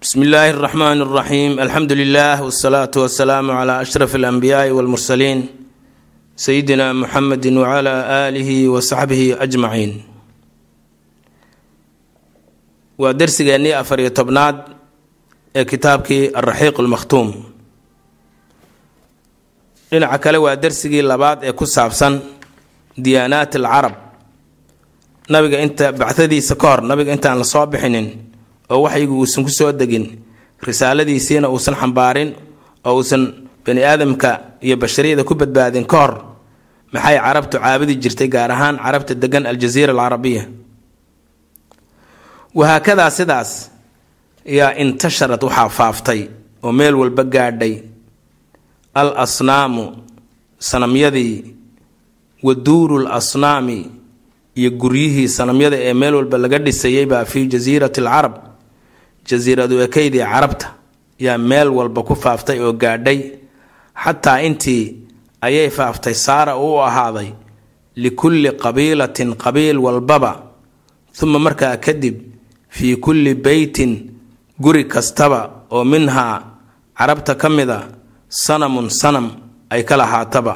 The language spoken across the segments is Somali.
bsmi illaahi اraxmaan اraxiim alxamdu lilah wsalaatu wasalaamu cla ashraf alanbiyaai walmursaliin sayidina muxamedi wcla aalihi wa saxbihi ajmaciin waa dersigeennii afariyo tobnaad ee kitaabkii alraxiiq lmakhtuum dhinaca kale waa dersigii labaad ee ku saabsan diyaanaat alcarab nabiga inta bacdadiisa ka hor nabiga intaan la soo bixinin oo waxaygu uusan ku soo degin risaaladiisiina uusan xambaarin oo uusan bani aadamka iyo bashariyada ku badbaadin ka hor maxay carabtu caabudi jirtay gaar ahaan carabta degan aljaziira alcarabiya? Wahaakadaa sidaas yaa intasharad waxaa faaftay oo meel walba gaadhay. Al asnaamu sanamyadii wa duuru l asnaami iyo guryihii sanamyada ee meel walba laga dhisayay baa fii jasiirati alcarab jasiiradu ekeydii carabta yaa meel walba ku faaftay oo gaadhay xataa intii ayay faaftay saara u ahaaday likulli qabiilatin qabiil walbaba uma markaa kadib fii kulli beytin guri kastaba oo minhaa carabta ka mida sanamun sanam ay ka lahaataba.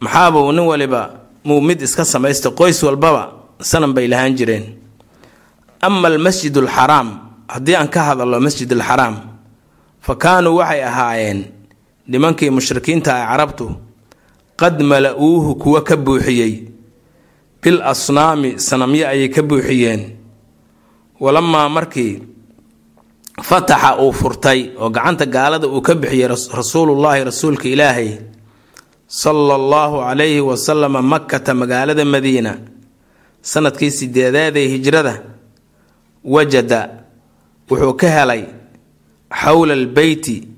Maxaabuu nin waliba muu mid iska samaysta qoys walbaba sanam bay lahaan jireen ama almasjid alxaraam haddii aan ka hadalno masjid alxaraam fa kaanuu waxay ahaayeen nimankii mushrikiinta ah carabtu qad mala-uuhu kuwa ka buuxiyey bil asnaami sanamyo ayay ka buuxiyeen walamaa markii fataxa uu furtay oo gacanta gaalada uu ka bixiyey rasuulullaahi rasuulka ilaahay sala allahu calayhi wasalama makkata magaalada madiina sannadkii sideedaad ee hijrada wajada wuxuu ka helay xowla albeyti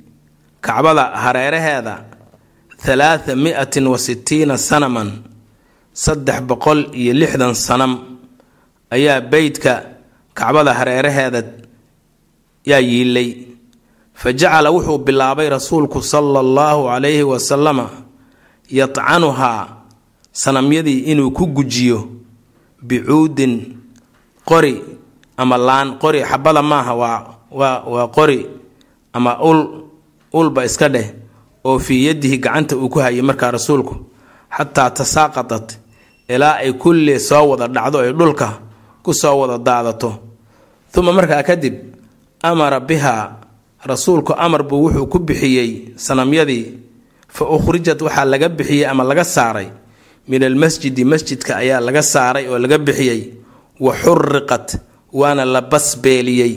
kacbada hareeraheeda halaatha mi-atin wa sittiina sanaman saddex boqol iyo lixdan sanam. Ayaa beytka kacbada hareeraheeda yaa yiilay. Fa jacala wuxuu bilaabay rasuulku sala allahu calayhi wasalama yadcanuhaa sanamyadii inuu ku gujiyo bicuudin qori ama laan qori xabada maaha waa waa waa qori ama ul ulba iska dheh oo fii yadihi gacanta uu ku hayay markaa rasuulku. Xataa tasaaqatat ilaa ay kulli soo wada dhacdo ay dhulka ku soo wada daadato. Uma markaa kadib amara bihaa rasuulku amar buu wuxuu ku bixiyey sanamyadii. Fa ukhrijat waxaa laga bixiyey ama laga saaray. Min almasjidi masjidka ayaa laga saaray oo laga bixiyey. Wa xuriqat waana la basbeeliyey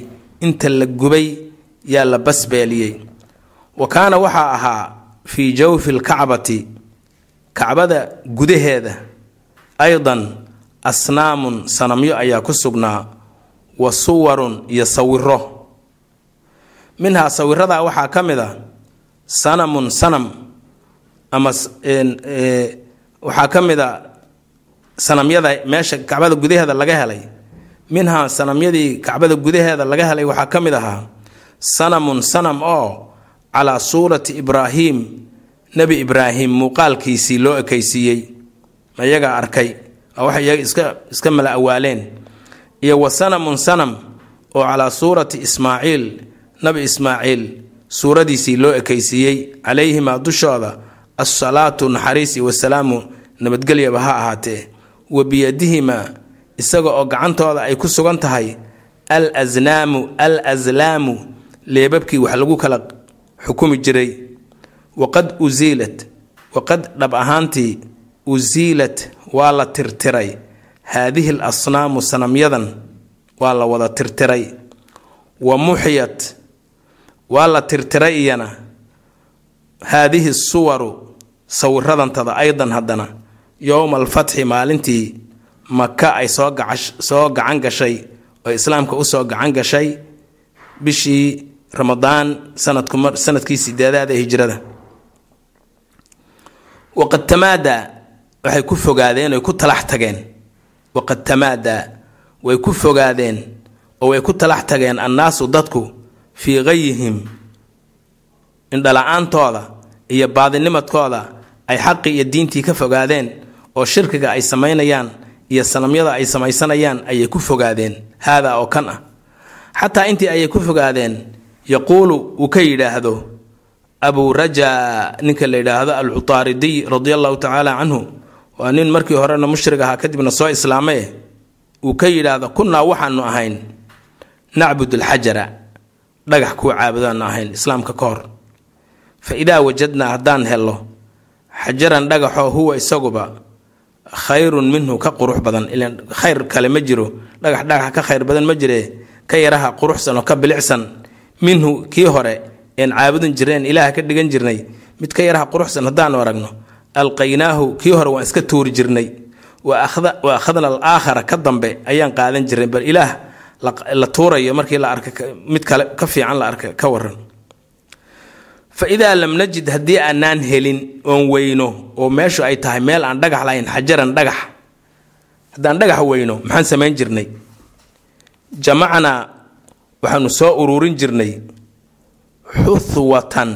inta la gubay yaa la basbeeliyey wa kaana waxaa ahaa fii jawfi lkacbati kacbada gudaheeda. Aydan asnaamun sanamyo ayaa ku sugnaa. Wa suwarun iyo sawiro minhaa sawiradaa waxaa ka mid a sanamun sanam ama waxaa ka mid a sanamyada meesha kacbada gudaheeda laga helay minhaa sanamyadii kacbada gudaheeda laga helay waxaa ka mid ahaa sanamun sanam oo calaa suurati ibraahiim nebi ibraahim muuqaalkiisii loo ekaysiiyey. Iyagaa arkay? Waxay iyaga iska iska mala awaaleen. Iyo wa sanamun sanam oo calaa suurati ismaaciil nabi ismaaciil suuradiisii loo ekaysiiyey. Calayhimaa dushooda assalaatu naxariisi wasalaamu nabadgelyaba ha ahaatee. Wa biyadihimaa isaga oo gacantooda ay ku sugan tahay al asnaamu al aslaamu leebabkii wax lagu kala xukumi jiray. Waqad usiilat waqad dhab ahaantii usiilat waa la tirtiray. Haadihi l asnaamu sanamyadan waa la wada tirtiray. Wa muxyat waa la tirtiray iyana. Haadihi suwaru sawiradantada aydan haddana. Yowma alfatxi maalintii maka ay soo gacan gashay oo islaamka u soo gacan gashay bishii ramadaan sannadkii sideedaad ee hijrada. Waqad tamaadaa waxay ku fogaadeen oy ku talax tageen. Waqad tamaadaa way ku fogaadeen oo way ku talax tageen annaasu dadku fii gayihim indhala-aantooda iyo baadinimadkooda ay xaqii iyo diintii ka fogaadeen oo shirkiga ay samaynayaan iyo sanamyada ay samaysanayaan ayay ku fogaadeen. Haadaa oo kan ah. Xataa intii ayay ku fogaadeen yaquulu uu ka yidhaahdo abuu rajaa ninka la yidhaahdo alcutaaridiy radia allahu tacaala canhu waa nin markii horena mushrig ahaa kadibna soo islaamay uu ka yidhaahdo kunnaa waxaanu ahayn nacbud alxajara dhagax kuu caabudaanu ahayn islaamka ka hor. Fa idaa wajadnaa haddaan helo xajaran dhagaxoo huwa isaguba khayrun minhu ka qurux badan. Ilan khayr kale ma jiro dhagax dhagax ka khayr badan ma jire ka yaraha quruxsan oo ka bilicsan. Minhu kii hore een caabudan jireen ilaah ka dhigan jirnay. Mid ka yaraha quruxsan haddaanu aragno alqaynaahu kii hore waan iska tuuri jirnay. Wa akhadna alaakhara ka dambe ayaan qaadan jirnay. Bal ilaah la tuurayo markii la arka mid kale ka fiican la arka ka waran fa idaa lam najid haddii aanaan helin oon weyno oo meeshu ay tahay meel aan dhagax lahayn xajaran dhagax haddaan dhagax weyno maxaan samayn jirnay? Jamacnaa waxaanu soo ururin jirnay xuthwatan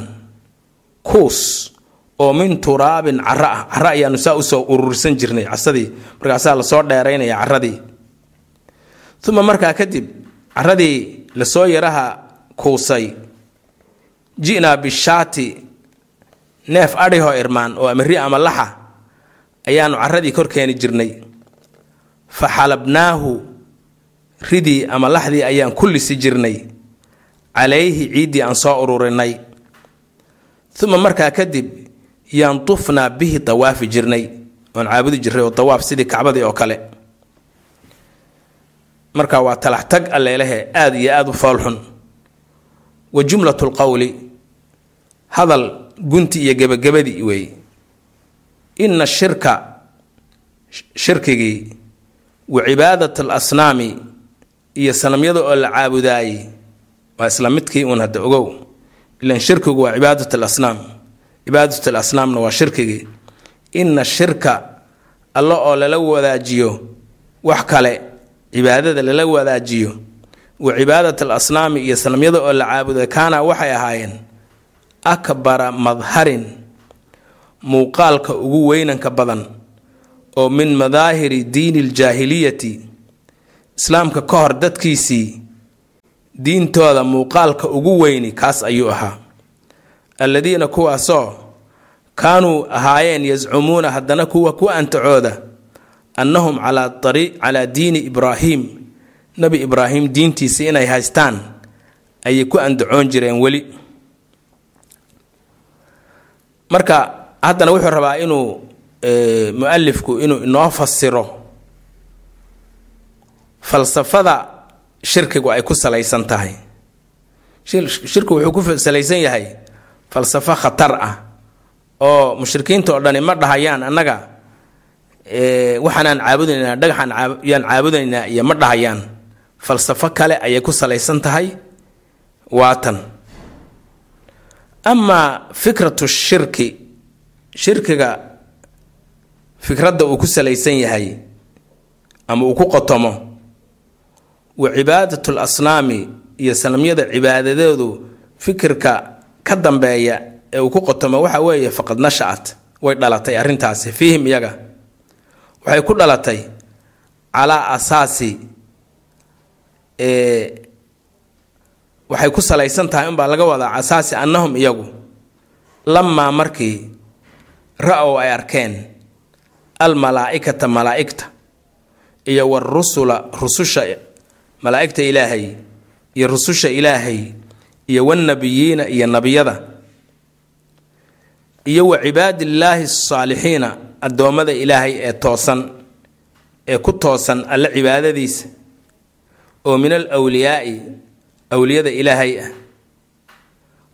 kuus oo min turaabin cara ah. Cara ayaanu saa u soo urursan jirnay casadii markaasaa la soo dheeraynaya caradii uma markaa kadib caradii la soo yaraha kuusay ji'naa bishaati neef adhihoo irmaan oo amari ama laxa ayaanu caradii kor keeni jirnay. Fa xalabnaahu ridii ama laxdii ayaan ku lisi jirnay. Calayhi ciiddii aan soo ururinay. Uma markaa kadib yantufnaa bihi dawaafi jirnay. Oon caabudi jirnay oo dawaaf sidii kacbadii oo kale. Marka waa talax tag alleelehe aada iyo aada u foolxun. Wa jumlatu lqowli hadal gunti iyo gebagabadii weey ina shirka shirkigii wa cibaadat alasnaami iyo sanamyada oo la caabudaayey waa isla midkii uun hadda ogow. Ilan shirkigu waa cibaadat alasnaam cibaadat alasnaamna waa shirkigii. Ina shirka alla oo lala wadaajiyo wax kale cibaadada lala wadaajiyo wa cibaadat alasnaami iyo sanamyada oo la caabuday kaana waxay ahaayeen akbara madharin muuqaalka ugu weynanka badan oo min madaahiri diini aljaahiliyati islaamka ka hor dadkiisii diintooda muuqaalka ugu weyni kaas ayuu ahaa. Alladiina kuwaasoo kaanuu ahaayeen yascumuuna haddana kuwa ku antacooda annahum calaa diini ibraahiim nebi ibraahim diintiisa inay haystaan ayay ku andacoon jireen weli marka haddana wuxuu rabaa inuu mualifku inuu inoo fasiro falsafada shirkigu ay ku salaysan tahay. Shirkigu wuxuu ku salaysan yahay falsafo khatar ah oo mushrikiinta oo dhani ma dhahayaan annaga waxaanaan caabudaynaa dhagaxaan yaan caabudaynaa iyo ma dhahayaan. Falsafo kale ayay ku salaysan tahay waatan amaa fikratu shirki shirkiga fikradda uu ku salaysan yahay ama uu ku qotomo wa cibaadatu lasnaami iyo sanamyada cibaadadeedu fikirka ka dambeeya ee uu ku qotomo waxa weeye faqad nasha-at way dhalatay arrintaasi fiihim iyaga waxay ku dhalatay calaa asaasi waxay ku salaysan tahay unbaa laga wadaa asaasi annahum iyagu. Lamaa markii ra'ow ay arkeen almalaa-ikata malaa-igta iyo warusula rususha malaa-igta ilaahay iyo rususha ilaahay iyo wannabiyiina iyo nebiyada iyo wa cibaadillaahi asaalixiina addoommada ilaahay ee toosan ee ku toosan alle cibaadadiisa oo min al wliyaai awliyada ilaahay ah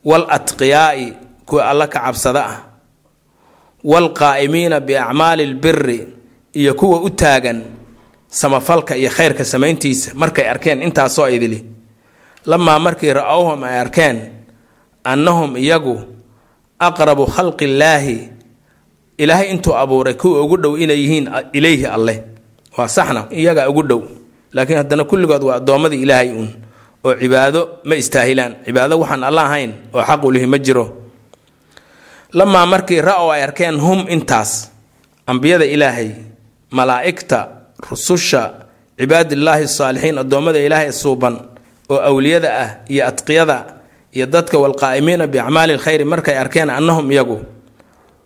wal atqiyaai kuwa alla ka cabsada ah waalqaa'imiina biacmaali lbiri iyo kuwa u taagan samafalka iyo khayrka samayntiisa. Markay arkeen intaasoo idili. Lamaa markii ra'owhum ay arkeen annahum iyagu aqrabu khalqi illaahi ilaahay intuu abuuray kuwa ugu dhow inay yihiin ilayhi alleh waa saxna iyagaa ugu dhow. Laakiin haddana kulligood waa addoommadii ilaahay uun oo cibaado ma istaahilaan. Cibaado waxaan alla ahayn oo xaqu ma jiro. Lamaa markii ra'ow ay arkeen hum intaas ambiyada ilaahay malaa'igta rususha cibaadillaahi saalixiin addoommada ilaahay suuban oo awliyada ah iyo adqiyada iyo dadka walqaa'imiina biacmaali lkhayri markay arkeen annahum iyagu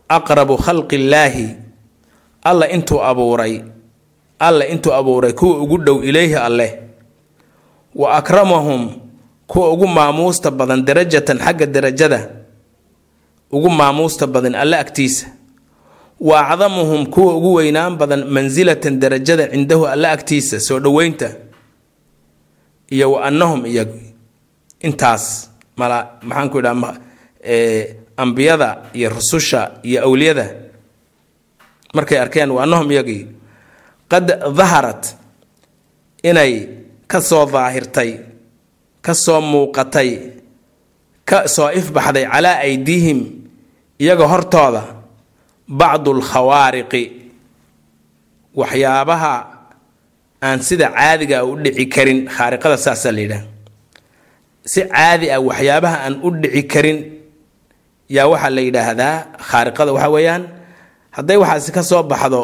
aqrabu khalqi illaahi alla intuu abuuray alle intuu abuuray kuwa ugu dhow ilayhi alleh wa akramahum kuwa ugu maamuusta badan darajatan xagga darajada ugu maamuusta badan alle agtiisa wa acdamuhum kuwa ugu weynaan badan mansilatan darajada cindahu alle agtiisa soo dhoweynta iyo wa annahum iyagu intaas mala maxaanku idhaha ambiyada iyo rususha iyo awliyada markay arkeen wa annahum iyagii qad daharat inay ka soo daahirtay ka soo muuqatay ka soo ifbaxday calaa aydiihim iyaga hortooda bacdu alkhawaariqi waxyaabaha aan sida caadiga u dhici karin khaariqada saasaa la yidhaha si caadi ah waxyaabaha aan u dhici karin yaa waxaa la yidhaahdaa khaariqada waxaa weeyaan hadday waxaasi ka soo baxdo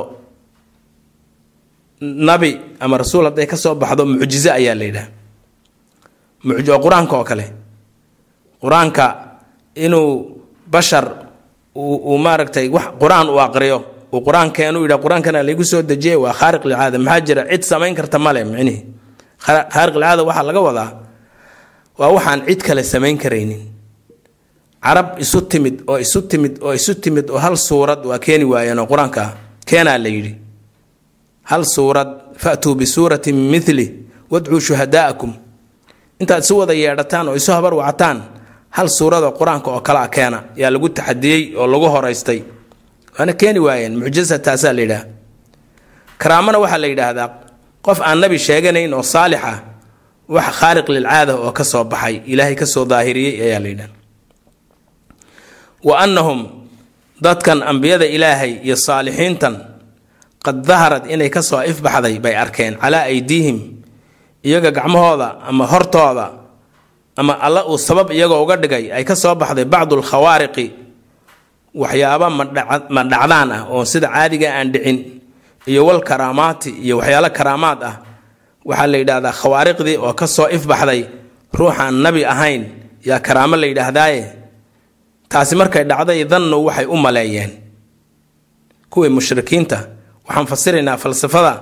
nabi ama rasuul hadday ka soo baxdo mucjizo ayaa la yidhaha mucj oo qur'aanka oo kale. Qur'aanka inuu bashar uu maaragtay wax qur'aan uu aqriyo uu qur'aankeenu yidha qur'aankana laygu soo dejiyay waa khaariq lcaada maxaa jira? Cid samayn karta male micnihi. Khaariq lcaada waxaa laga wadaa waa waxaan cid kale samayn karaynin. Carab isu timid oo isu timid oo isu timid oo hal suurad waa keeni waayeen oo qur'aanka keenaa la yidhi hal suurad faatuu bisuuratin min mili wadcuu shuhadaa'akum intaad isu wada yeedhataan oo isu habar wacataan hal suuradoo qur'aanka oo kale a keena yaa lagu taxadiyey oo lagu horaystay. Waana keeni waayeen mucjasa la yidhaha karaamana waxaa la yidhaahdaa qof aan nabi sheeganayn oo saalix ah wax khaariq lilcaada oo ka soo baxay ilaahay ka soo daahiriyey ayaa la yidhaha wa annahum dadkan ambiyada ilaahay iyo saalixiintan qad daharad inay ka soo ifbaxday bay arkeen calaa aydiihim iyaga gacmahooda ama hortooda ama alla uu sabab iyagoo uga dhigay ay ka soo baxday bacdu alkhawaariqi waxyaaba ma dhacdaan ah oo sida caadiga aan dhicin iyo wal karaamaati iyo waxyaalo karaamaad ah. Waxaa la yidhaahdaa khawaariqdii oo ka soo ifbaxday ruuxaan nabi ahayn yaa karaamo la yidhaahdaaye? Taasi markay dhacday dannu waxay u maleeyeen. Kuwii mushrikiinta waxaan fasiraynaa falsafada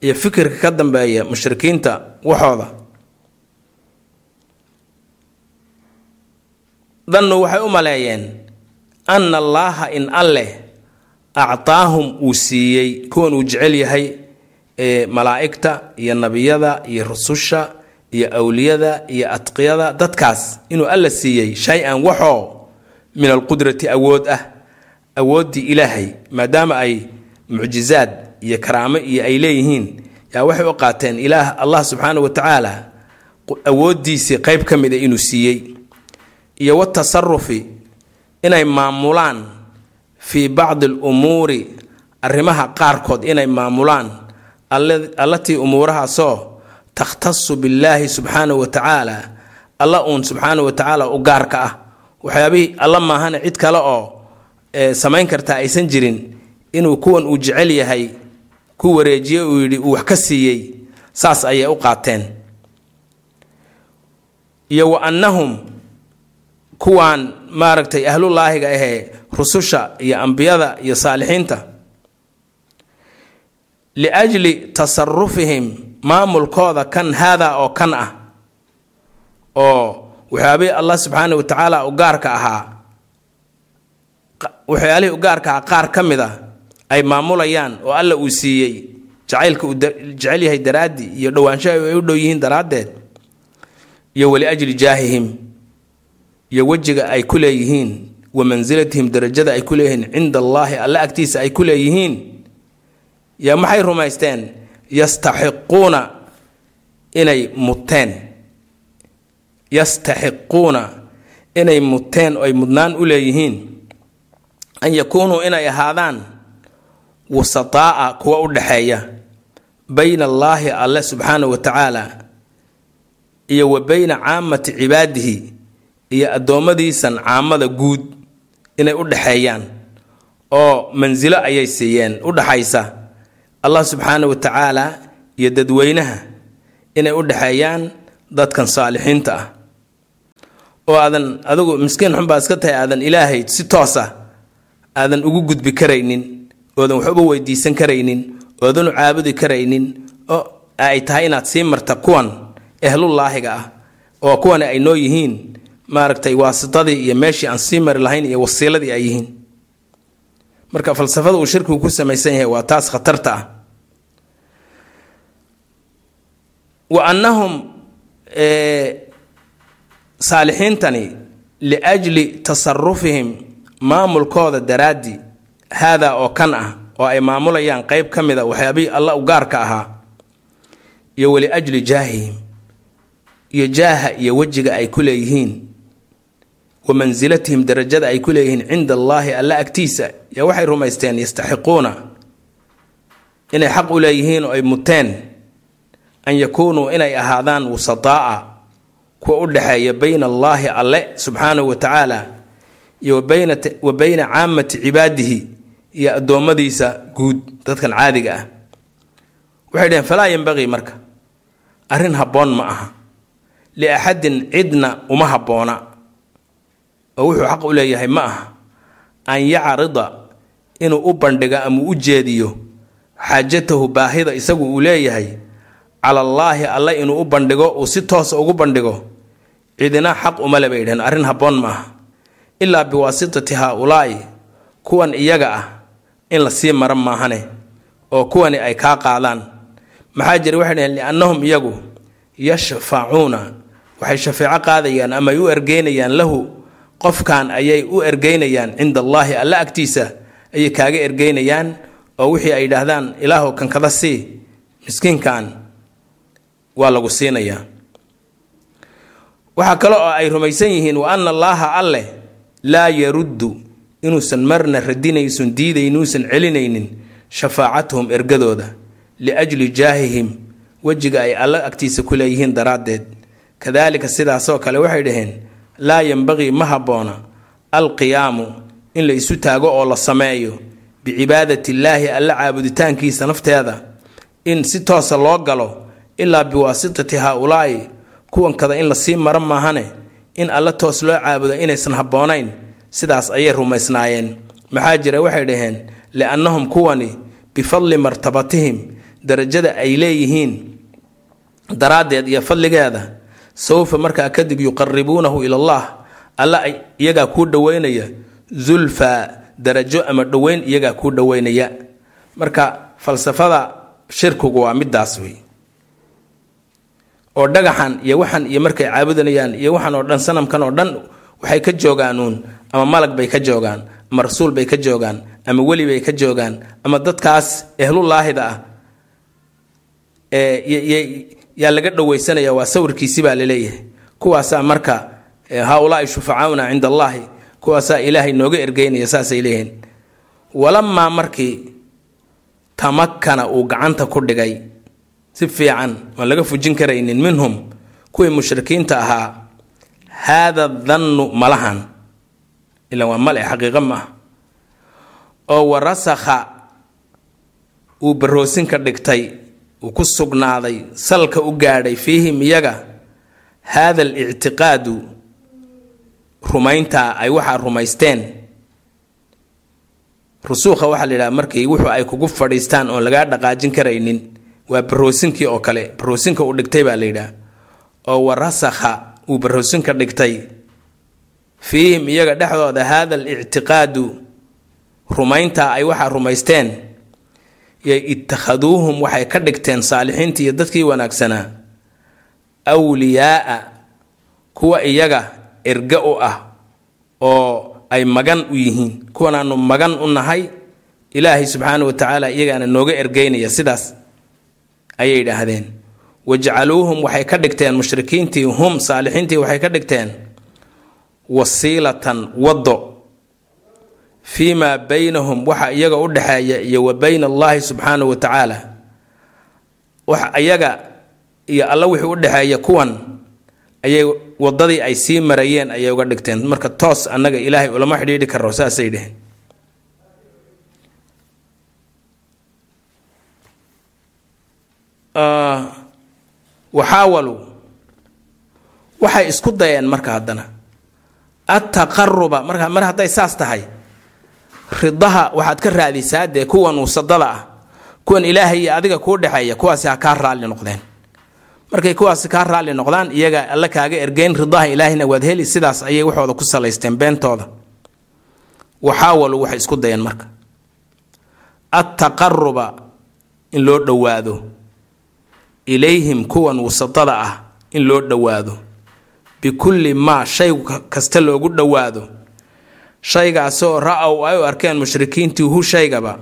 iyo fikirka ka dambeeya mushrikiinta waxooda. Dannu waxay u maleeyeen anna allaaha in alleh actaahum uu siiyey kuwan uu jecel yahay malaa'igta iyo nebiyada iyo rususha iyo awliyada iyo adqiyada dadkaas inuu alla siiyey shay-an waxoo min alqudrati awood ah awooddii ilaahay maadaama ay mucjizaad iyo karaamo iyo ay leeyihiin yaa waxay u qaateen ilaah allah subxaana wa tacaala awooddiisii qeyb ka mida inuu siiyey. Iyo watasarufi inay maamulaan fii bacdi alumuuri arrimaha qaarkood inay maamulaan allatii umuurahaasoo takhtasu billaahi subxaana wa tacaala alla uun subxaana wa tacaala u gaarka ah. Waxyaabihii alla maahana cid kale oo samayn kartaa aysan jirin inuu kuwan uu jecel yahay ku wareejiye uu yidhi uu wax ka siiyey. Saas ayay u qaateen. Iyo wa annahum kuwaan maaragtay ahlulaahiga ahee rususha iyo ambiyada iyo saalixiinta. Liajli tasarufihim maamulkooda kan haadaa oo kan ah oo waxyaabihii allah subxaana wa tacaala u gaarka ahaa waxyaalihii u gaarka ahaa qaar ka mid a ay maamulayaan oo alla uu siiyey jacaylka uu jecel yahay daraaddii iyo dhowaanshaha ay u dhow yihiin daraaddeed iyo waliajli jaahihim iyo wejiga ay ku leeyihiin wa mansilatihim darajada ay ku leeyihiin cinda allaahi alla agtiisa ay ku leeyihiin yaa maxay rumaysteen? Yastaxiquuna inay muteen. Yastaxiquuna inay muteen oo ay mudnaan u leeyihiin. An yakuunuu inay ahaadaan wasataa'a kuwa u dhaxeeya bayna allaahi alle subxaana wa tacaala iyo wa bayna caamati cibaadihi iyo addoommadiisan caamada guud inay u dhaxeeyaan oo mansilo ayay siiyeen u dhaxaysa allah subxaana wa tacaala iyo dadweynaha inay u dhaxeeyaan dadkan saalixiinta ah. Oo aadan adigu miskiin xun baa iska tahay aadan ilaahay si toos ah aadan ugu gudbi karaynin oodan waxuba weydiisan karaynin oodan u caabudi karaynin oo ay tahay inaad sii marta kuwan ehlullaahiga ah oo kuwan ay noo yihiin maaragtay waasitadii iyo meeshii aan sii mari lahayn iyo wasiiladii ay yihiin. Marka falsafada uu shirkigu ku samaysan yahay waa taas khatarta ah. Wa annahum saalixiintani liajli tasarufihim maamulkooda daraaddi haadaa oo kan ah oo ay maamulayaan qeyb ka mid a waxyaabihii alla u gaarka ahaa iyo waliajli jaahihim iyo jaaha iyo wejiga ay ku leeyihiin wa mansilatihim darajada ay ku leeyihiin cinda allaahi alla agtiisa yaa waxay rumaysteen yastaxiquuna inay xaq u leeyihiin oo ay muteen an yakuunuu inay ahaadaan wusadaa'a kuwa u dhexeeya bayna allaahi alle subxaanahu wa tacaala iyo wa bayna caamati cibaadihi iyo addoommadiisa guud dadkan caadiga ah. Waxay dhaheen falaa yembaqii marka. Arrin habboon ma aha. Liaxadin cidna uma habboona. Oo wuxuu xaq u leeyahay ma aha. An yacrida inuu u bandhigo ama u jeediyo xaajatahu baahida isagu uu leeyahay. Cala allaahi alle inuu u bandhigo uu si toosa ugu bandhigo cidina xaq umale bay dhaheen arrin habboon ma aha. Ilaa biwaasitati haa-ulaa'i kuwan iyaga ah in la sii mara maahane oo kuwani ay kaa qaadaan. Maxaa jira waxay dhaheen liannahum iyagu yashfacuuna waxay shafeeco qaadayaan ama ay u ergeynayaan lahu. Qofkan ayay u ergeynayaan cinda allaahi alle agtiisa ayay kaaga ergeynayaan oo wixii ay yidhaahdaan ilaahu kankada sii miskiinkan waa lagu siinayaa. Waxaa kale oo ay rumaysan yihiin wa anna allaaha alleh laa yaruddu inuusan marna radinaysun diidayn inuusan celinaynin shafaacatuhum ergadooda liajli jaahihim wejiga ay alle agtiisa ku leeyihiin daraaddeed. Kadaalika sidaasoo kale waxay dhaheen laa yembaqii ma habboona alqiyaamu in la isu taago oo la sameeyo bicibaadati illaahi alle caabuditaankiisa nafteeda. In si toosa loo galo ilaa biwaasitati haa-ulaa'i kuwankada in la sii maro maahane in alle toos loo caabudo inaysan habboonayn sidaas ayay rumaysnaayeen. Maxaa jira? Waxay dhaheen liannahum kuwani bifadli martabatihim. Darajada ay leeyihiin daraaddeed iyo fadligeeda sawfa markaa kadib yuqaribuunahu ilallah. Alla iyagaa kuu dhoweynaya zulfaa darajo ama dhoweyn iyagaa kuu dhoweynaya marka falsafada shirkigu waa midaas wey oo dhagaxan iyo waxan iyo markay caabudanayaan iyo waxan oo dhan sanamkan oo dhan waxay ka joogaanuun ama malag bay ka joogaan ama rasuul bay ka joogaan ama weli bay ka joogaan ama dadkaas ehlullaahida ah yaa laga dhoweysanaya waa sawirkiisi baa la leeyahay kuwaasaa marka haa-ulaai shufacaauna cinda allaahi kuwaasaa ilaahay nooga ergeynaya saasay leeyihiin. Walamaa markii tamakana uu gacanta ku dhigay si fiican oon laga fujin karaynin minhum kuwii mushrikiinta ahaa haada dannu malahan ilan waa male xaqiiqo ma ah oo warasakha uu baroosin ka dhigtay uu ku sugnaaday salka u gaadhay fiihim iyaga haada alictiqaadu rumayntaa ay waxaa rumaysteen. Rusuukha waxaa la yidhaha markii wuxuu ay kugu fadhiistaan oon lagaa dhaqaajin karaynin waa baroosinkii oo kale baroosinka uu dhigtay baa la yidhaha. Oo warasakha uu baroosinka dhigtay fiihim iyaga dhexdooda haada alictiqaadu rumayntaa ay waxaa rumaysteen yay ittakhaduuhum waxay ka dhigteen saalixiintii iyo dadkii wanaagsanaa awliyaaa kuwa iyaga erga u ah oo ay magan u yihiin kuwanaanu magan u nahay ilaahay subxaana wa tacaala iyagaana nooga ergeynaya sidaas ayay yidhaahdeen. Wajcaluuhum waxay ka dhigteen mushrikiintii hum saalixiintii waxay ka dhigteen wasiilatan waddo. Fii maa baynahum waxa iyaga u dhexeeya iyo wa bayna allaahi subxaana wa tacaala. Wax iyaga iyo alla wixii u dhexeeya kuwan ayay wadadii ay sii marayeen ayay uga dhigteen. Marka toos annaga ilaahay ulama xidhiidhi karo saasay dheheen waxaawaluu waxay isku dayeen marka haddana attaqaruba marka mar hadday saas tahay ridaha waxaad ka raadisaa dee kuwan uusadada ah kuwan ilaahay iyo adiga kuu dhexeeya kuwaasi ha kaa raalli noqdeen. Markay kuwaasi kaa raalli noqdaan iyaga alle kaaga ergeyn ridaha ilaahina waad heli sidaas ayay waxooda ku salaysteen beentooda. Waxaawalu waxay isku dayeen marka. Attaqaruba in loo dhowaado. Ilayhim kuwan wusadada ah in loo dhowaado bikulli maa shay kasta loogu dhowaado. Shaygaasoo ra'ow ay u arkeen mushrikiintii hu shaygaba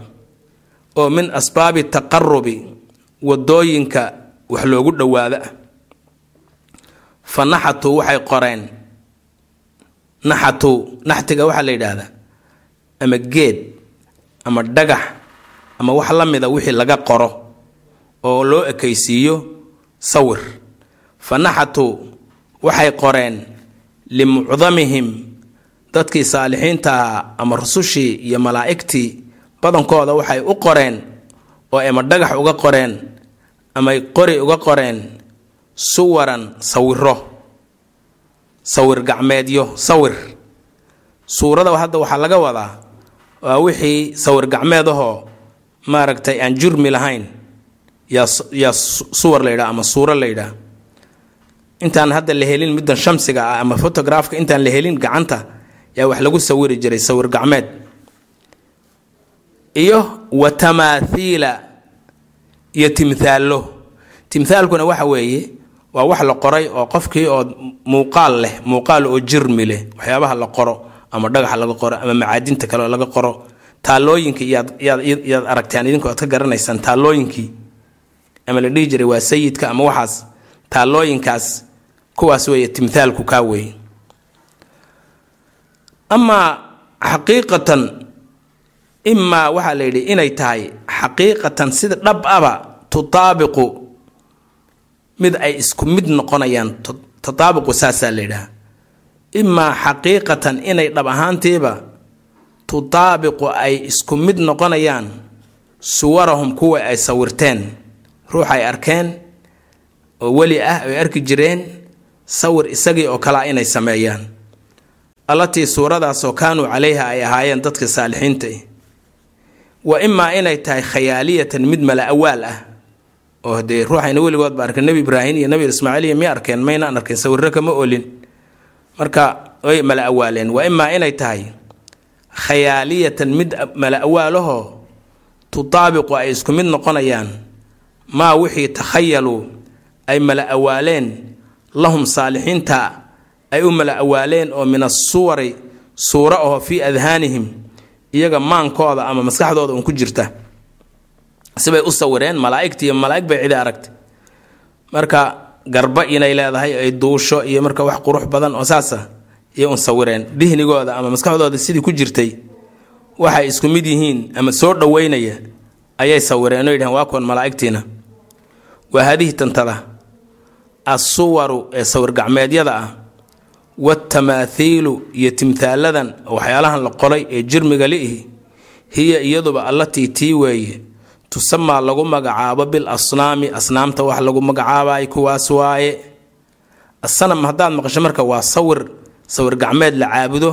oo min asbaabi taqarubi waddooyinka wax loogu dhowaada. Fa naxatuu waxay qoreen. Naxatuu naxtiga waxaa la yidhaahdaa ama geed ama dhagax ama wax la mida wixii laga qoro oo loo ekaysiiyo sawir. Fa naxatuu waxay qoreen limucdamihim dadkii saalixiinta ahaa ama rusushii iyo malaa'igtii badankooda waxay u qoreen oo ama dhagax uga qoreen amay qori uga qoreen suwaran sawiro sawir gacmeedyo sawir. Suurada hadda waxaa laga wadaa waa wixii sawir gacmeed ahoo maaragtay aan jurmi lahayn yaa suwar la yidhaha ama suuro la yidhaha intaan hadda la helin middan shamsiga ah ama fotograafka intaan la helin gacanta yaa wax lagu sawiri jiray sawir gacmeed. Iyo wa tamaathiila iyo timthaallo. Timthaalkuna waxa weeye waa wax la qoray oo qofkii oo muuqaal leh muuqaal oo jirmi leh waxyaabaha la qoro ama dhagaxa laga qoro ama macaadinta kale laga qoro. Iyaad iyaad aragteen idinku aad ka garanaysaan taalooyinkii. Ama la dhihi jiray waa sayidka ama waxaas taalooyinkaas kuwaas weeye timthaalku kaa weeye. Amaa xaqiiqatan imaa waxaa la yidhi inay tahay xaqiiqatan sida dhab aba tutaabiqu mid ay isku mid noqonayaan tataabiqu saasaa la yidhaha. Imaa xaqiiqatan inay dhab ahaantiiba tutaabiqu ay isku mid noqonayaan suwarahum kuwa ay sawirteen ruux ay arkeen oo weli ah ay arki jireen sawir isagii oo kalea inay sameeyaan. Allatii suuradaasoo kaanuu calayha ay ahaayeen dadka saalixiinta. Ah wa imaa inay tahay khayaaliyatan mid mala awaal ah. Oo dee ruuxayna weligoodba arkeen nebi ibraahim iyo nebi ismaaciil iyo miya arkeen maynaan arkeen sawirro kama olin marka way mala awaaleen. Wa imaa inay tahay khayaaliyatan mid mala awaalahoo tutaabiqu ay isku mid noqonayaan. Maa wixii takhayaluu ay mala awaaleen lahum saalixiinta ay u mala awaaleen oo min asuwari suuro aho fii adhaanihim iyaga maankooda ama maskaxdooda un ku jirta. Sibay u sawireen malaaigta iyo malaaig bay cidi aragtay. Marka garba inay leedahay ay duusho iyo marka wax qurux badan oo saasa iyo un sawireen. Dihnigooda ama maskaxdooda sidii ku jirtay waxay isku mid yihiin ama soo dhoweynaya ayay sawireen. Oo yidhahen waa malaa'igtiina. Waa haadihi tantada assuwaru ee sawir gacmeedyada ah watamaahiilu iyo timthaaladan waxyaalahan la qoray ee jirmiga liihi hiya iyaduba allatii tii weeye. Tusamaa lagu magacaabo bil asnaami asnaamta wax lagu magacaabay kuwaas waaye. Asanam haddaad maqasho marka waa sawir sawir gacmeed la caabudo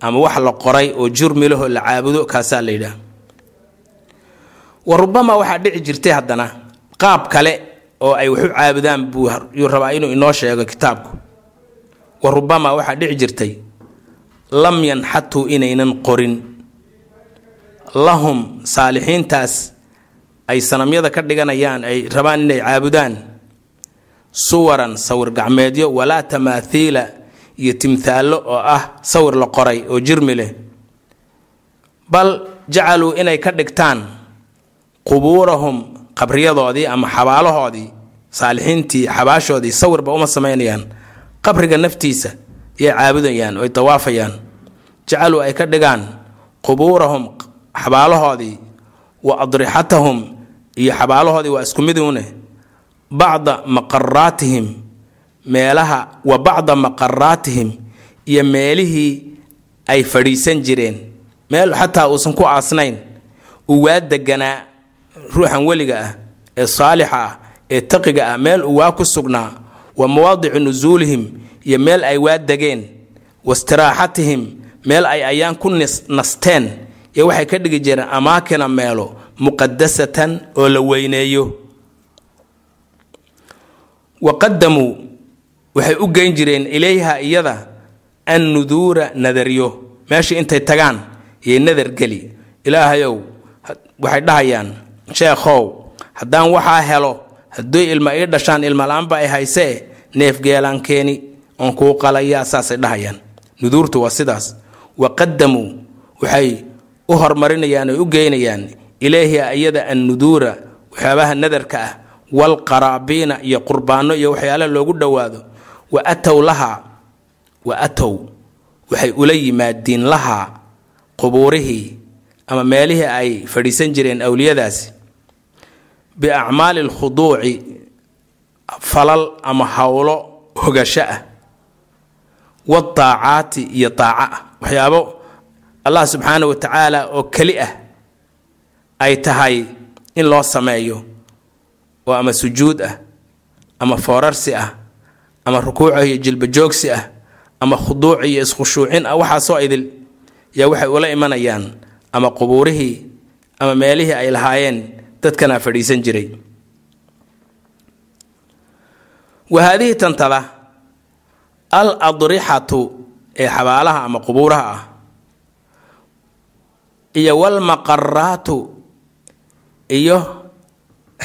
ama wax la qoray oo jurmi lahoo la caabudo kaasaa la yidhaah wa waxaa dhici jirtay haddana qaab kale oo ay waxu caabudaan buu yuu rabaa inuu inoo sheego kitaabku. Wa rubamaa waxaa dhici jirtay lam yanxatuu inaynan qorin. Lahum saalixiintaas ay sanamyada ka dhiganayaan ay rabaan inay caabudaan. Suwaran sawir gacmeedyo walaa tamaathiila iyo timthaallo oo ah sawir la qoray oo jirmi leh. Bal jacaluu inay ka dhigtaan qubuurahum qabriyadoodii ama xabaalahoodii saalixiintii xabaashoodii sawirba uma samaynayaan. Qabriga naftiisa yay caabudayaan oy dawaafayaan. Jacaluu ay ka dhigaan qubuurahum xabaalahoodii wa adrixatahum iyo xabaalahoodii waa isku miduune bacda maqaraatihim meelaha wa bacda maqaraatihim iyo meelihii ay fadhiisan jireen. Meel xataa uusan ku aasnayn. Uu waa deganaa ruuxan weliga ah ee saalixa ah ee taqiga ah meel uu waa ku sugnaa wa mawaadicu nusuulihim iyo meel ay waa degeen wastiraaxatihim meel ay ayaan ku nasteen iyo waxay ka dhigi jireen amaakina meelo muqadasatan oo la weyneeyo. Wa qadamuu waxay u geyn jireen ilayha iyada an nuduura nadaryo meeshii intay tagaan yay nadar geli ilaahayow waxay dhahayaan sheekhow haddaan waxaa helo hadduy ilma ii dhashaan ilmala-aanba ay haysee neefgeelaan keeni oon kuu qalayaa saasay dhahayaan. Nuduurtu waa sidaas. Wa qadamuu waxay u hormarinayaan oy u geynayaan ilayha iyada an nuduura waxyaabaha nadarka ah walqaraabiina iyo qurbaano iyo waxyaala loogu dhowaado. Wa atow lahaa wa atow waxay ula yimaadiin lahaa qubuurihii ama meelihii ay fadhiisan jireen awliyadaasi biacmaali alkhuduuci falal ama howlo hogasho ah wadaacaati iyo daaco ah. Waxyaabo allah subxaana wa tacaala oo keli ah ay tahay in loo sameeyo oo ama sujuud ah ama foorarsi ah ama rukuuca iyo jilbajoogsi ah ama khuduuc iyo iskhushuucin ah. Waxaasoo idil yaa waxay ula imanayaan ama qubuurihii ama meelihii ay lahaayeen dadkanaa fadhiisan jiray. Wa haadihi tantada al adrixatu ee xabaalaha ama qubuuraha ah iyo walmaqaraatu iyo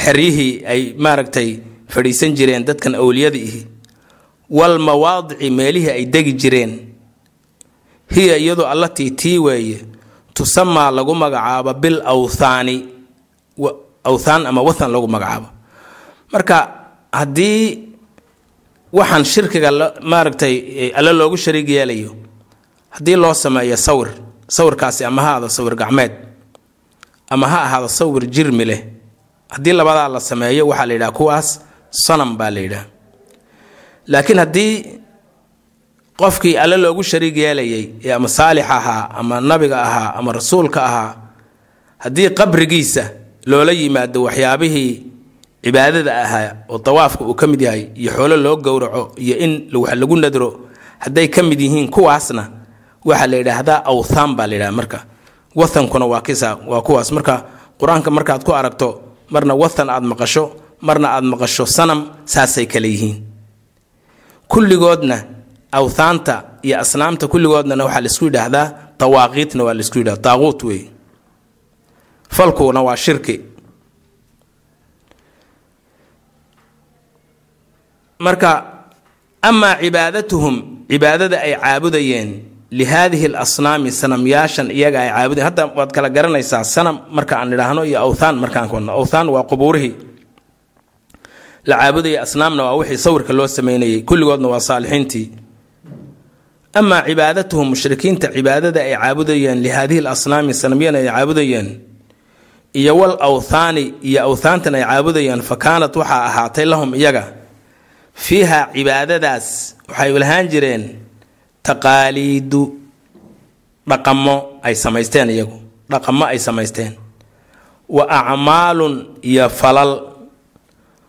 xeryihii ay maaragtay fadhiisan jireen dadkan awliyada ihi walmawaadici meelihii ay degi jireen hiya iyadu allatii tii weeye tusamaa lagu magacaabo bil awthaani awthaan ama wathan lagu magacaabo. Marka haddii waxaan shirkiga maaragtay alle loogu shariig yeelayo haddii loo sameeyo sawir sawirkaasi ama ha ahaado sawir gacmeed ama ha ahaado sawir jirmi leh haddii labadaa la sameeyo waxaa la yidhaha kuwaas sanam baa la yidhaha. Laakiin haddii qofkii alle loogu shariig yeelayay ee ama saalix ahaa ama nabiga ahaa ama rasuulka ahaa haddii qabrigiisa loola yimaado waxyaabihii cibaadada ahaa oo dawaafka uu ka mid yahay iyo xoolo loo gowraco iyo in wax lagu nadro hadday ka mid yihiin kuwaasna waxaa la yidhaahdaa awthaan baa la yidhaha marka. Wathankuna waa kisa waa kuwaas. Marka qur'aanka markaad ku aragto marna wathan aad maqasho marna aad maqasho sanam saasay kale yihiin. Kulligoodna awthaanta iyo asnaamta kulligoodnana waxaa la isku yidhaahdaa dawaaqiitna waa la isku yidhahda daaquut wey falkuna waa shirki. Marka amaa cibaadatuhum cibaadada ay caabudayeen lihaadihi alasnaami sanamyaashan iyaga ay caabudayeen. Hadda waad kala garanaysaa sanam marka aan idhaahno iyo awthaan markaan kuwadno awthaan waa qubuurihii. La caabudaya asnaamna waa wixii sawirka loo sameynayay. Kulligoodna waa saalixiintii. Amaa cibaadatuhum mushrikiinta cibaadada ay caabudayeen lihaadihi alasnaami sanamyan ay caabudayeen iyo wal awthaani iyo awthaantan ay caabudayeen fa kaanat waxaa ahaatay lahum iyaga fiiha cibaadadaas waxay lahaan jireen taqaaliidu dhaqamo ay samaysteen iyagu dhaqamo ay samaysteen. Wa acmaalun iyo falal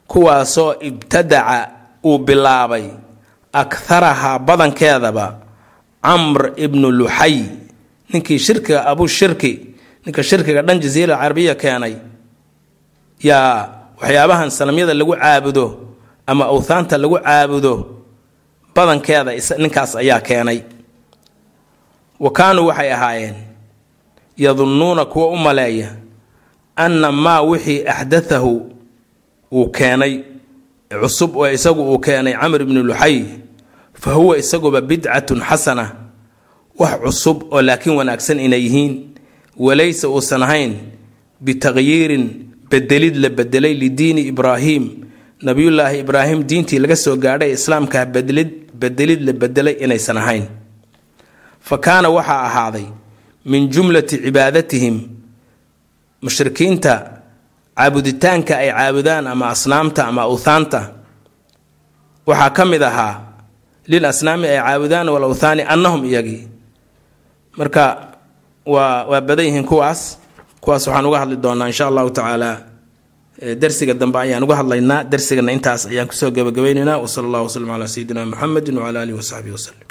kuwaasoo ibtadaca uu bilaabay akharahaa badankeedaba camr ibnu luxay ninkii shirkiga abu shirki ninka shirkiga dhan jasiira carabiya keenay yaa waxyaabahan sanamyada lagu caabudo ama awthaanta lagu caabudo badankeeda ninkaas ayaa keenay. Wa kaanuu waxay ahaayeen yadunnuuna kuwa u maleeya anna maa wixii axdatahu uu keenay cusub oo isagu uu keenay camr ibnu luxay fa huwa isaguba bidcatun xasana wax cusub oo laakiin wanaagsan inay yihiin walaysa uusan ahayn bitaqyiirin bedelid la bedelay lidiini ibraahim. Nabiyullaahi ibraahim diintii laga soo gaadhay islaamkaa bedelid bedelid la bedelay inaysan ahayn fa kaana waxaa ahaaday min jumlati cibaadatihim mushrikiinta caabuditaanka ay caabudaan ama asnaamta ama awthaanta waxaa ka mid ahaa lil asnaami ay caabudaan wal awthaani annahum iyagii. Marka waa waa badan yihiin kuwaas kuwaas waxaan uga hadli doonaa insha allahu tacaala darsiga dambe ayaan uga hadlaynaa. Darsigana intaas ayaan ku soo gabagabaynaynaa wasala allahu wasalam calaa sayidina muxamedin wacala alihi wasaxbihi wasalem